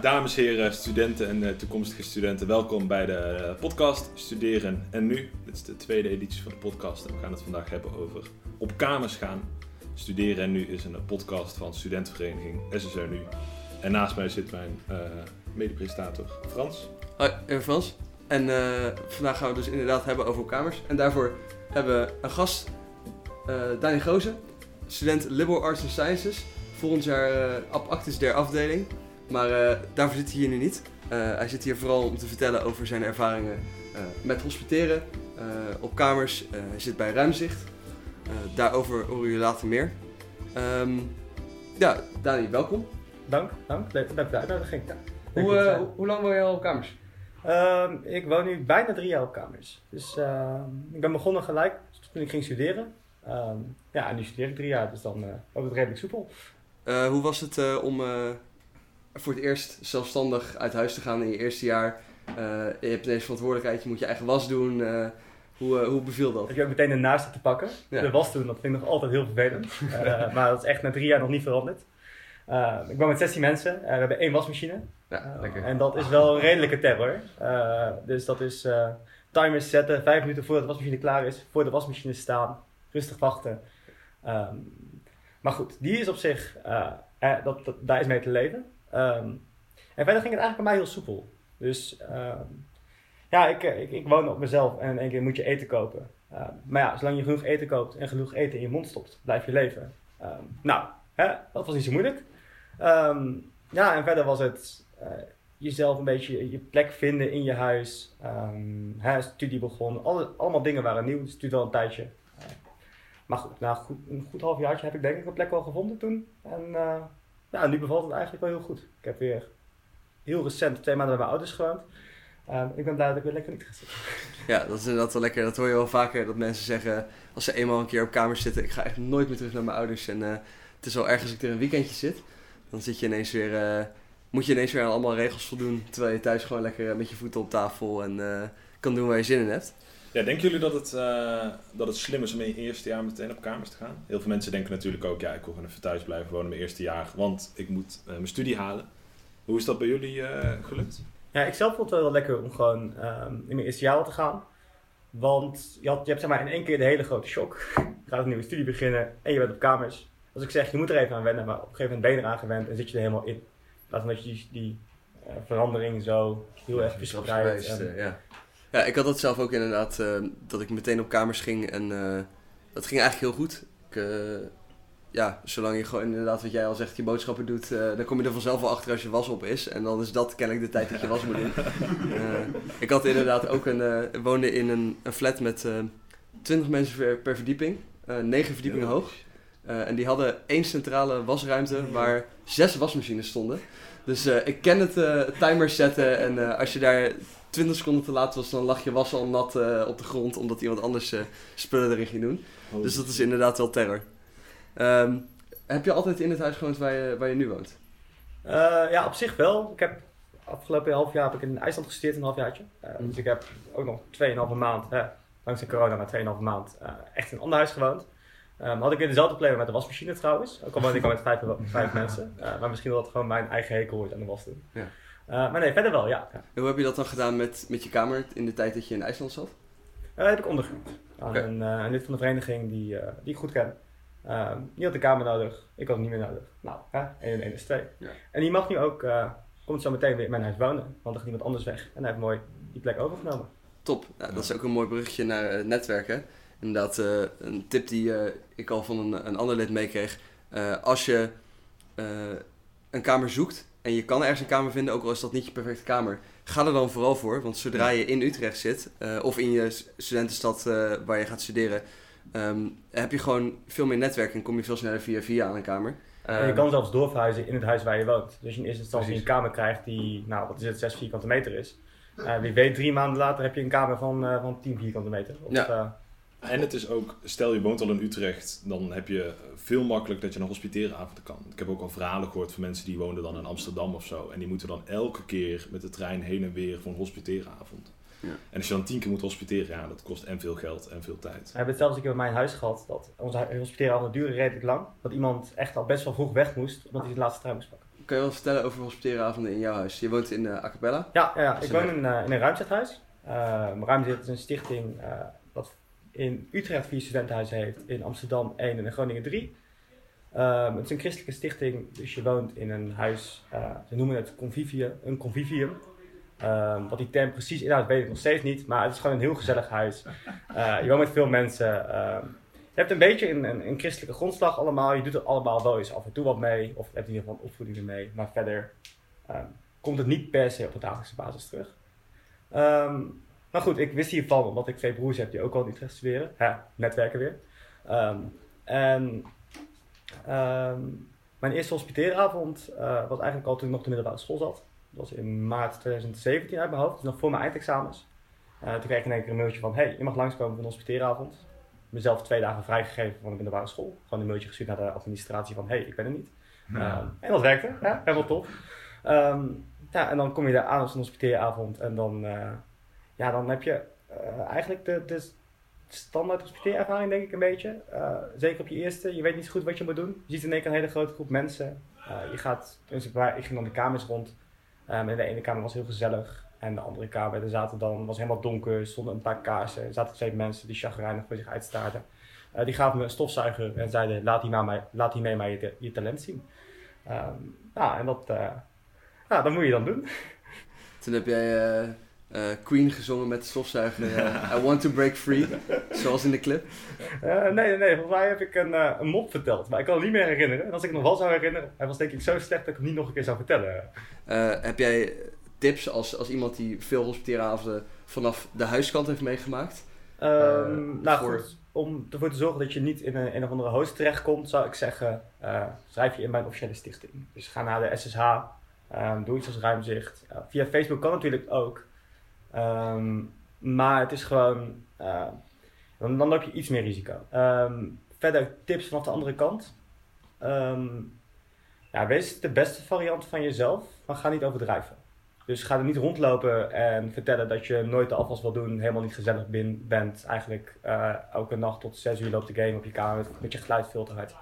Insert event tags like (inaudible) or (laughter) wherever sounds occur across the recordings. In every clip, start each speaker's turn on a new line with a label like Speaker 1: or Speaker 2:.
Speaker 1: dames, heren, studenten en uh, toekomstige studenten, welkom bij de uh, podcast Studeren en Nu. Dit is de tweede editie van de podcast en we gaan het vandaag hebben over op kamers gaan. Studeren en Nu is een podcast van studentenvereniging SSR Nu. En naast mij zit mijn uh, mede-presentator Frans.
Speaker 2: Hoi, ik ben Frans. En vandaag gaan we dus inderdaad hebben over op kamers. En daarvoor hebben we een gast, Dani Gozen, student Liberal Arts and Sciences. Volgend jaar ab actis der afdeling. Maar uh, daarvoor zit hij hier nu niet. Uh, hij zit hier vooral om te vertellen over zijn ervaringen uh, met hospiteren op kamers. hij zit bij Ruimzicht. daarover horen jullie later meer. Um, ja, Dani, welkom.
Speaker 3: Dank, dank. Leuk, dank voor de uitnodiging.
Speaker 2: Hoe, hoe, hoe, lang woon je al op kamers?
Speaker 3: Um, ik woon nu bijna drie jaar op kamers. Dus ehm, ik ben begonnen gelijk toen ik ging studeren. ja, en nu studeer ik drie jaar, dus dan loopt het redelijk soepel.
Speaker 2: hoe was het om voor het eerst zelfstandig uit huis te gaan in je eerste jaar. Uh, je hebt ineens verantwoordelijkheid, je moet je eigen was doen. Uh, hoe, uh, hoe beviel dat?
Speaker 3: Heb je ook meteen de naaste te pakken? Ja. De was doen, dat vind ik nog altijd heel vervelend. (laughs) maar dat is echt na drie jaar nog niet veranderd. ik woon met 16 mensen. we hebben één wasmachine. Ja. En dat is wel een redelijke terror. dus dat is timers zetten, vijf minuten voordat de wasmachine klaar is. Voor de wasmachine staan, rustig wachten. Um, maar goed, die is op zich, dat, dat, daar is mee te leven. Um, en verder ging het eigenlijk bij mij heel soepel. Dus um, ja, ik, ik, ik woon op mezelf en in één keer moet je eten kopen. Um, maar ja, zolang je genoeg eten koopt en genoeg eten in je mond stopt, blijf je leven. nou, hè, dat was niet zo moeilijk. ja, en verder was het uh, jezelf een beetje je plek vinden in je huis. hè, studie begon, alle, allemaal dingen waren nieuw. Het duurde al een tijdje. Maar goed, na goed, een goed half jaar heb ik denk ik een plek wel gevonden toen. En uh, nou, nu bevalt het eigenlijk wel heel goed. Ik heb weer heel recent twee maanden bij mijn ouders gewoond. Um, ik ben blij dat ik weer lekker niet ga zitten.
Speaker 2: Ja, dat is inderdaad wel lekker. Dat hoor je wel vaker, dat mensen zeggen als ze eenmaal een keer op kamer zitten, ik ga echt nooit meer terug naar mijn ouders. En uh, het is wel erg als ik er een weekendje zit, dan zit je ineens weer, uh, moet je ineens weer aan allemaal regels voldoen, terwijl je thuis gewoon lekker met je voeten op tafel en kan doen waar je zin in hebt.
Speaker 1: Ja, denken jullie dat het, uh, dat het slim is om in je eerste jaar meteen op kamers te gaan? Heel veel mensen denken natuurlijk ook, ja, ik wil gewoon even thuis blijven wonen mijn eerste jaar, want ik moet uh, mijn studie halen. Hoe is dat bij jullie uh, gelukt?
Speaker 3: Ja, ik zelf vond het wel lekker om gewoon um, in mijn eerste jaar te gaan. Want je, had, je hebt zeg maar in één keer de hele grote shock. (laughs) Je gaat een nieuwe studie beginnen en je bent op kamers. Als ik zeg, je moet er even aan wennen, maar op een gegeven moment ben je eraan gewend en zit je er helemaal in. Laat dat je die, die verandering zo heel erg verspreidt.
Speaker 2: Ja. Ja, ik had dat zelf ook inderdaad, uh, dat ik meteen op kamers ging en uh, dat ging eigenlijk heel goed. Ik, uh, ja, zolang je gewoon inderdaad wat jij al zegt, je boodschappen doet, dan kom je er vanzelf wel achter als je was op is. En dan is dat kennelijk de tijd dat je was moet doen. (laughs) ik had inderdaad ook een, woonde in een, een flat met 20 mensen per, per verdieping, 9 verdiepingen hoog. en die hadden één centrale wasruimte waar zes wasmachines stonden. Dus ik ken het timer zetten en als je daar 20 seconden te laat was, dan lag je was al nat uh, op de grond omdat iemand anders uh, spullen erin ging doen. Oh. Dus dat is inderdaad wel terror. Um, heb je altijd in het huis gewoond waar je, waar je nu woont?
Speaker 3: Uh, ja, op zich wel. Ik heb afgelopen half jaar heb ik in IJsland gestudeerd, een halfjaartje. Mm. Dus ik heb ook nog 2,5 maand, langs de corona, maar 2,5 maand, echt in een ander huis gewoond. Um, had ik weer dezelfde probleem met de wasmachine trouwens. Ook al woonde ik al met vijf, (laughs) vijf mensen. maar misschien dat het gewoon mijn eigen hekel wordt aan de was doen. Ja. Uh, maar nee, verder wel, ja.
Speaker 2: hoe heb je dat dan gedaan met, met je kamer in de tijd dat je in IJsland zat?
Speaker 3: Uh, dat heb ik ondergehuurd. Aan okay. een, uh, een, lid van de vereniging die, die ik goed ken. Ehm, die had de kamer nodig, ik had het niet meer nodig. Nou, 1 en 1 is 2. Ja. En die mag nu ook, komt zo meteen weer in mijn huis wonen. Want er gaat iemand anders weg. En hij heeft mooi die plek overgenomen.
Speaker 2: Top, nou, dat is ook een mooi bruggetje naar netwerken. Inderdaad, een tip die ik al van een, een ander lid meekreeg. als je een kamer zoekt en je kan ergens een kamer vinden, ook al is dat niet je perfecte kamer, ga er dan vooral voor. Want zodra je in Utrecht zit, uh, of in je studentenstad uh, waar je gaat studeren, um, heb je gewoon veel meer netwerk en kom je veel sneller via via aan een kamer.
Speaker 3: Um, je kan zelfs doorverhuizen in het huis waar je woont. Dus je in eerste instantie precies. een kamer krijgt die, nou wat is het, 6 vierkante meter is. Uh, wie weet, drie maanden later heb je een kamer van, van 10 vierkante meter. Of,
Speaker 1: ja. En het is ook, stel je woont al in Utrecht, dan heb je veel makkelijk dat je een hospiteeravond kan. Ik heb ook al verhalen gehoord van mensen die woonden dan in Amsterdam of zo. En die moeten dan elke keer met de trein heen en weer voor een hospiteeravond. Ja. En als je dan tien keer moet hospiteren, ja, dat kost en veel geld en veel tijd.
Speaker 3: We hebben het zelfs een keer bij mijn huis gehad, dat onze hospiteeravond duurde redelijk lang. Dat iemand echt al best wel vroeg weg moest, omdat hij de laatste trein moest pakken.
Speaker 2: kan je wel vertellen over hospiteeravonden in jouw huis? Je woont in uh, Acapella?
Speaker 3: Ja, ja, ik woon in, uh, in een ruimtehuis. Uh, Ruimzet is een stichting uh, wat in Utrecht vier studentenhuizen heeft, in Amsterdam één en in Groningen drie. Um, het is een christelijke stichting, dus je woont in een huis, uh, ze noemen het convivium, een convivium. Um, wat die term precies inhoudt weet ik nog steeds niet, maar het is gewoon een heel gezellig huis. Uh, (laughs) je woont met veel mensen. Uh, je hebt een beetje een, een, een, christelijke grondslag allemaal. Je doet er allemaal wel eens af en toe wat mee, of hebt in ieder geval een opvoeding ermee. Maar verder komt het niet per se op een dagelijkse basis terug. Um, maar goed, ik wist hiervan omdat ik twee broers heb die ook al in Utrecht studeren. Ja, netwerken weer. en Um, mijn eerste hospiteeravond uh, was eigenlijk al toen ik nog de middelbare school zat. Dat was in maart 2017 uit mijn hoofd, dus nog voor mijn eindexamens. Uh, toen kreeg ik in één keer een mailtje van, hey, je mag langskomen voor een hospiteeravond. Mezelf twee dagen vrijgegeven van de middelbare school. Gewoon een mailtje gestuurd naar de administratie van, hey, ik ben er niet. Ja. Um, en dat werkte, ja, helemaal tof. Um, ja, en dan kom je daar aan op zo'n hospiteeravond en dan, uh, ja, dan heb je eigenlijk de, de standaard hospiteerervaring, denk ik een beetje. Uh, zeker op je eerste, je weet niet zo goed wat je moet doen. Je ziet in één keer een hele grote groep mensen. Uh, je gaat, ik, ging dan de kamers rond. Um, en de ene kamer was heel gezellig. En de andere kamer, er zaten dan, was helemaal donker, stonden een paar kaarsen. Er zaten twee mensen die chagrijnig voor zich uitstaarden. Uh, die gaven me een stofzuiger en zeiden, laat die, maar, laat die mee maar je, je talent zien. Um, nou, en dat, nou, dat moet je dan doen.
Speaker 2: Toen heb jij uh, Queen gezongen met de stofzuiger. Uh, I want to break free. zoals in de clip.
Speaker 3: Uh, nee, nee, nee. Volgens mij heb ik een, een mop verteld. Maar ik kan het niet meer herinneren. En als ik het nog wel zou herinneren, hij was denk ik zo slecht dat ik het niet nog een keer zou vertellen.
Speaker 2: heb jij tips als, als iemand die veel hospiteeravonden vanaf de huiskant heeft meegemaakt?
Speaker 3: Um, nou voor... goed, om ervoor te zorgen dat je niet in een, een of andere host terechtkomt, zou ik zeggen, schrijf je in bij een officiële stichting. Dus ga naar de SSH, um, doe iets als Ruimzicht. via Facebook kan natuurlijk ook. Um, maar het is gewoon, uh, dan, dan, loop je iets meer risico. Um, verder tips vanaf de andere kant. Um, ja, wees de beste variant van jezelf, maar ga niet overdrijven. Dus ga er niet rondlopen en vertellen dat je nooit de afwas wil doen, helemaal niet gezellig bin, bent. Eigenlijk uh, elke nacht tot 6 uur loopt de game op je kamer met, met je geluidfilter uit.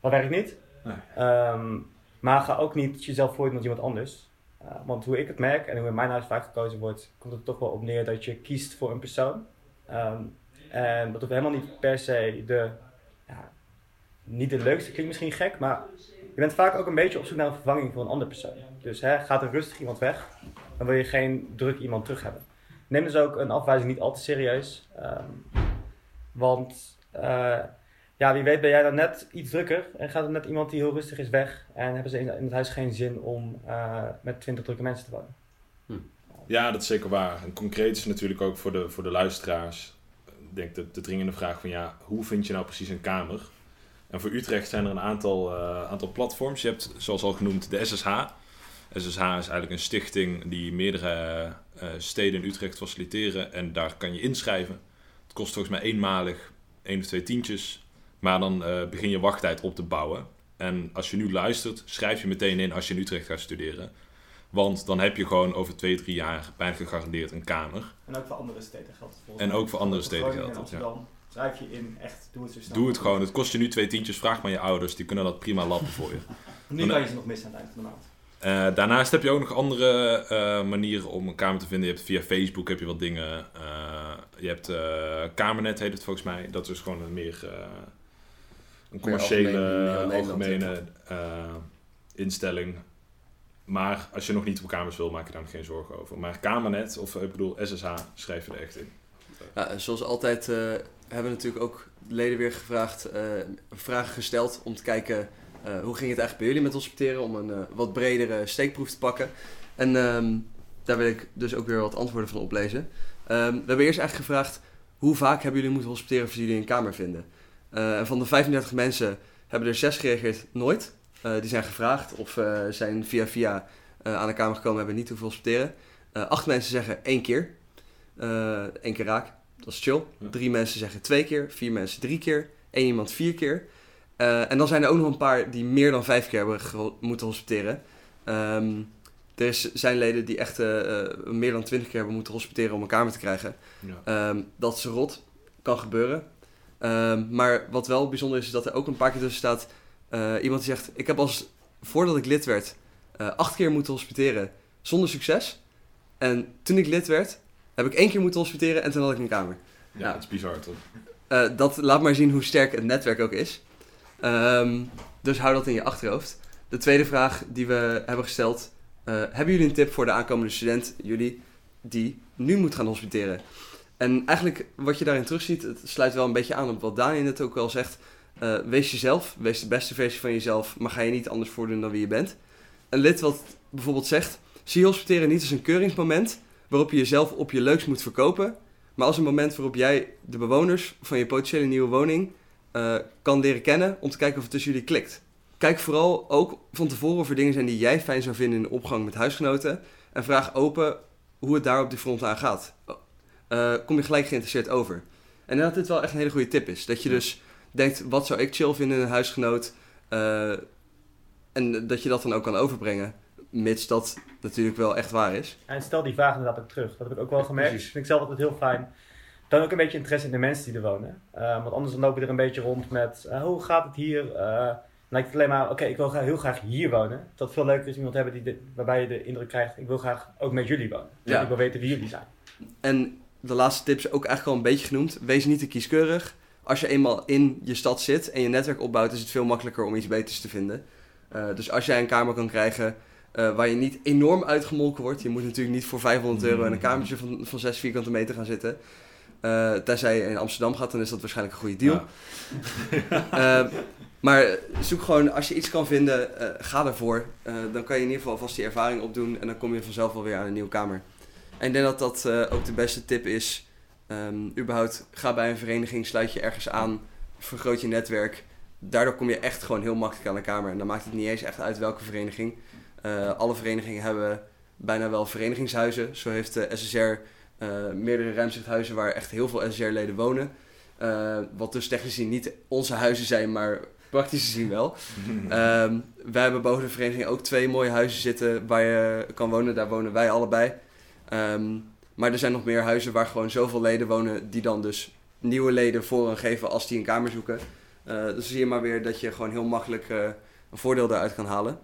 Speaker 3: Dat werkt niet. Nee. Um, maar ga ook niet jezelf voordoen als iemand anders. Uh, want hoe ik het merk en hoe in mijn huis vaak gekozen wordt, komt het toch wel op neer dat je kiest voor een persoon. Um, en dat hoeft helemaal niet per se de, ja, niet de leukste, klinkt misschien gek, maar je bent vaak ook een beetje op zoek naar een vervanging voor een andere persoon. Dus hè, gaat er rustig iemand weg, dan wil je geen druk iemand terug hebben. Neem dus ook een afwijzing niet al te serieus. Um, want uh, ja, wie weet ben jij dan net iets drukker en gaat er net iemand die heel rustig is weg en hebben ze in, het huis geen zin om uh, met twintig drukke mensen te wonen.
Speaker 1: Hm. Ja, dat is zeker waar. En concreet is natuurlijk ook voor de, voor de luisteraars, ik denk de, de dringende vraag van ja, hoe vind je nou precies een kamer? En voor Utrecht zijn er een aantal, uh, aantal platforms. Je hebt, zoals al genoemd, de SSH. SSH is eigenlijk een stichting die meerdere uh, steden in Utrecht faciliteren en daar kan je inschrijven. Het kost volgens mij eenmalig één of twee tientjes maar dan uh, begin je wachttijd op te bouwen. En als je nu luistert, schrijf je meteen in als je in Utrecht gaat studeren. Want dan heb je gewoon over twee, drie jaar bijna gegarandeerd een kamer.
Speaker 3: En ook voor andere steden geldt het
Speaker 1: En ook voor andere steden geldt
Speaker 3: het, ja. Schrijf je in, echt, doe het zo snel.
Speaker 1: Doe het gewoon. Het kost je nu twee tientjes. Vraag maar je ouders, die kunnen dat prima lappen voor je. (laughs)
Speaker 3: nu kan je ze nog missen aan het eind van de maand.
Speaker 1: Uh, daarnaast heb je ook nog andere uh, manieren om een kamer te vinden. Je hebt via Facebook heb je wat dingen. Uh, je hebt Kamernet heet het volgens mij. Dat is gewoon een meer een commerciële, algemene uh, instelling. Maar als je nog niet op kamers wil, maak je daar nog geen zorgen over. Maar Kamernet, of ik bedoel SSH, schrijf je er echt in.
Speaker 2: Ja, zoals altijd uh, hebben we natuurlijk ook leden weer gevraagd, uh, vragen gesteld om te kijken hoe ging het eigenlijk bij jullie met hospiteren, om een wat bredere steekproef te pakken. En um, daar wil ik dus ook weer wat antwoorden van oplezen. Um, we hebben eerst eigenlijk gevraagd, hoe vaak hebben jullie moeten hospiteren voor jullie een kamer vinden? Uh, en van de 35 mensen hebben er zes gereageerd nooit. Uh, die zijn gevraagd of uh, zijn via via aan de Kamer gekomen hebben niet hoeven hospiteren. acht mensen zeggen één keer. één keer raak, dat is chill. Drie mensen zeggen twee keer. Vier mensen drie keer. één iemand vier keer. en dan zijn er ook nog een paar die meer dan vijf keer hebben moeten hospiteren. Um, er is, zijn leden die echt meer dan twintig keer hebben moeten hospiteren om een kamer te krijgen. Ja. Um, dat is rot. Kan gebeuren. Um, maar wat wel bijzonder is, is dat er ook een paar keer tussen staat uh, iemand die zegt: Ik heb als voordat ik lid werd, acht keer moeten hospiteren zonder succes. En toen ik lid werd, heb ik één keer moeten hospiteren en toen had ik een kamer.
Speaker 1: Ja, het is bizar toch?
Speaker 2: dat laat maar zien hoe sterk het netwerk ook is. Ehm, dus hou dat in je achterhoofd. De tweede vraag die we hebben gesteld. hebben jullie een tip voor de aankomende student, jullie, die nu moet gaan hospiteren? En eigenlijk wat je daarin terugziet, het sluit wel een beetje aan op wat Daniel net ook al zegt. Uh, wees jezelf, wees de beste versie van jezelf, maar ga je niet anders voordoen dan wie je bent. Een lid wat bijvoorbeeld zegt, zie hospiteren niet als een keuringsmoment waarop je jezelf op je leukst moet verkopen, maar als een moment waarop jij de bewoners van je potentiële nieuwe woning uh, kan leren kennen om te kijken of het tussen jullie klikt. Kijk vooral ook van tevoren of er dingen zijn die jij fijn zou vinden in de opgang met huisgenoten en vraag open hoe het daar op die front aan gaat. Uh, kom je gelijk geïnteresseerd over. En dat dit wel echt een hele goede tip is. Dat je dus denkt, wat zou ik chill vinden in een huisgenoot? Uh, en dat je dat dan ook kan overbrengen. Mits dat natuurlijk wel echt waar is.
Speaker 3: En stel die vraag inderdaad ook terug. Dat heb ik ook wel gemerkt. Precies. Vind ik zelf altijd heel fijn. Dan ook een beetje interesse in de mensen die er wonen. Uh, want anders dan loop je er een beetje rond met, hoe gaat het hier? lijkt het alleen maar, oké, ik wil graag, heel graag hier wonen. Dat veel leuker is iemand hebben die waarbij je de indruk krijgt, ik wil graag ook met jullie wonen. Ja. Ik wil weten wie jullie zijn.
Speaker 2: En de laatste tips ook eigenlijk al een beetje genoemd. Wees niet te kieskeurig. Als je eenmaal in je stad zit en je netwerk opbouwt, is het veel makkelijker om iets beters te vinden. Uh, dus als jij een kamer kan krijgen uh, waar je niet enorm uitgemolken wordt. Je moet natuurlijk niet voor 500 euro in een kamertje van, van 6 vierkante meter gaan zitten. Uh, tenzij je in Amsterdam gaat, dan is dat waarschijnlijk een goede deal. Ja. (laughs) maar zoek gewoon, als je iets kan vinden, ga ervoor. dan kan je in ieder geval vast die ervaring opdoen en dan kom je vanzelf wel weer aan een nieuwe kamer. En ik denk dat dat uh, ook de beste tip is. Um, überhaupt, ga bij een vereniging, sluit je ergens aan, vergroot je netwerk. Daardoor kom je echt gewoon heel makkelijk aan de kamer. En dan maakt het niet eens echt uit welke vereniging. Uh, alle verenigingen hebben bijna wel verenigingshuizen. Zo heeft de SSR uh, eh, meerdere ruimzichthuizen waar echt heel veel SSR-leden wonen. wat dus technisch gezien niet onze huizen zijn, maar praktisch gezien wel. um, (laughs) wij hebben boven de vereniging ook twee mooie huizen zitten waar je kan wonen. Daar wonen wij allebei. Um, maar er zijn nog meer huizen waar gewoon zoveel leden wonen die dan dus nieuwe leden voorrang geven als die een kamer zoeken. Uh, dus zie je maar weer dat je gewoon heel makkelijk uh, een voordeel daaruit kan halen.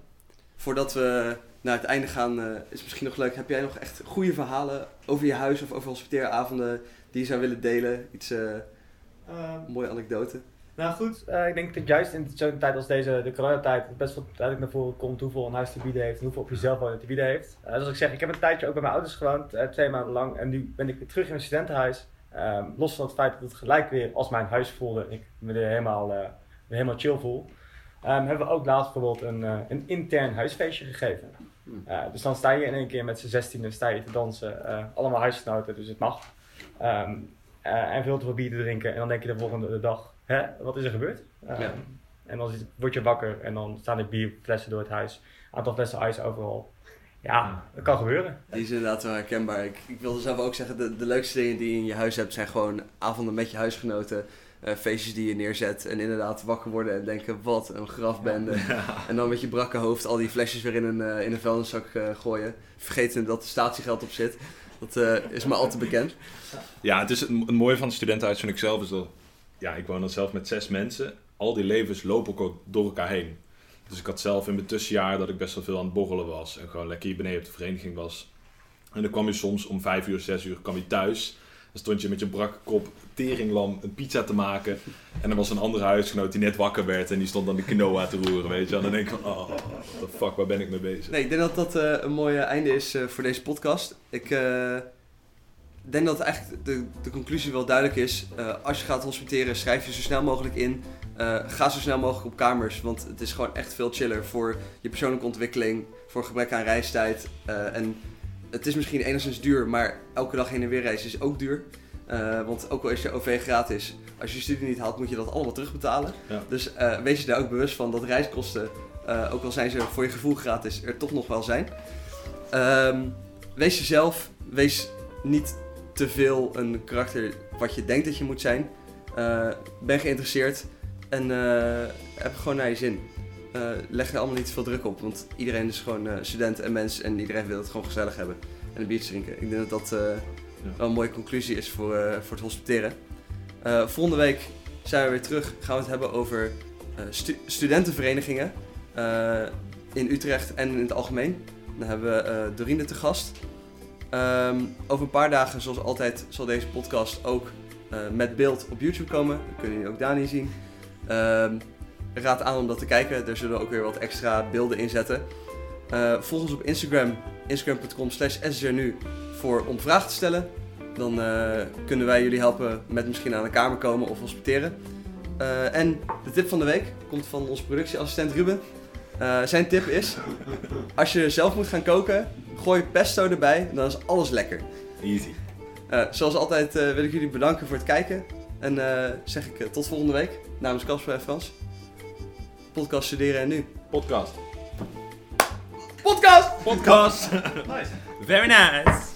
Speaker 2: Voordat we naar het einde gaan, uh, is misschien nog leuk. Heb jij nog echt goede verhalen over je huis of over hospiteeravonden die je zou willen delen? Iets, um, mooie anekdote?
Speaker 3: Nou goed, uh, ik denk dat juist in zo'n tijd als deze, de coronatijd, het best wel duidelijk naar voren komt hoeveel een huis te bieden heeft en hoeveel op jezelf wonen te bieden heeft. Uh, dus ik zeg, ik heb een tijdje ook bij mijn ouders gewoond, uh, twee maanden lang. En nu ben ik weer terug in mijn studentenhuis. Ehm, los van het feit dat het gelijk weer als mijn huis voelde en ik me weer helemaal, weer helemaal chill voel. Um, hebben we ook laatst bijvoorbeeld een, een intern huisfeestje gegeven. Hmm. dus dan sta je in één keer met z'n zestiende sta je te dansen, allemaal huisgenoten, dus het mag. Um, en veel te veel bier te drinken en dan denk je de volgende dag hè, wat is er gebeurd? Ehm, en dan word je wakker en dan staan er bierflessen door het huis. Aantal flessen ijs overal. Ja, dat kan gebeuren.
Speaker 2: Die is inderdaad wel herkenbaar. Ik, ik wilde zelf ook zeggen, de, de leukste dingen die je in je huis hebt zijn gewoon avonden met je huisgenoten. Uh, feestjes die je neerzet en inderdaad wakker worden en denken wat een grafbende. (laughs) En dan met je brakke hoofd al die flesjes weer in een, uh, in een vuilniszak uh, gooien. Vergeten dat er statiegeld op zit. Dat is me al te bekend.
Speaker 1: Ja, het is het, het mooie van het studentenhuis vind ik zelf is dat ja, ik woon dan zelf met zes mensen. Al die levens lopen ook door elkaar heen. Dus ik had zelf in mijn tussenjaar dat ik best wel veel aan het borrelen was. En gewoon lekker hier beneden op de vereniging was. En dan kwam je soms om vijf uur, zes uur kwam je thuis. Dan stond je met je brakke kop teringlam een pizza te maken. En er was een andere huisgenoot die net wakker werd. En die stond dan de quinoa te roeren, weet je. En dan denk ik van, oh, what the fuck, waar ben ik mee bezig?
Speaker 2: Nee, ik denk dat dat uh, een mooi einde is uh, voor deze podcast. Ik... Uh ik denk dat eigenlijk de, de conclusie wel duidelijk is. Uh, als je gaat hospiteren, schrijf je zo snel mogelijk in. Uh, ga zo snel mogelijk op kamers, want het is gewoon echt veel chiller voor je persoonlijke ontwikkeling, voor gebrek aan reistijd. Uh, en het is misschien enigszins duur, maar elke dag heen en weer reizen is ook duur. want ook al is je OV gratis, als je je studie niet haalt, moet je dat allemaal terugbetalen. Ja. Dus wees je daar ook bewust van dat reiskosten, ook al zijn ze voor je gevoel gratis, er toch nog wel zijn. Um, wees jezelf, wees niet te veel een karakter wat je denkt dat je moet zijn. Uh, ben geïnteresseerd en uh, heb gewoon naar je zin. Uh, leg er allemaal niet te veel druk op, want iedereen is gewoon student en mens en iedereen wil het gewoon gezellig hebben en een biertje drinken. Ik denk dat dat ja. wel een mooie conclusie is voor, voor het hospiteren. volgende week zijn we weer terug. Gaan we het hebben over stu studentenverenigingen. in Utrecht en in het algemeen. Dan hebben we Dorine te gast. Ehm, over een paar dagen, zoals altijd, zal deze podcast ook met beeld op YouTube komen. Dan kunnen jullie ook Dani zien. Um, raad aan om dat te kijken. Daar zullen we ook weer wat extra beelden in zetten. volg ons op Instagram, instagram.com slash voor om vragen te stellen. Dan kunnen wij jullie helpen met misschien aan de kamer komen of hospiteren. Uh, en de tip van de week komt van onze productieassistent Ruben. Uh, zijn tip is, als je zelf moet gaan koken, gooi pesto erbij, dan is alles lekker.
Speaker 1: Easy.
Speaker 2: Uh, zoals altijd wil ik jullie bedanken voor het kijken. En zeg ik tot volgende week namens Casper en Frans. Podcast studeren en nu.
Speaker 1: Podcast.
Speaker 2: Podcast!
Speaker 1: Podcast!
Speaker 3: nice. Very nice.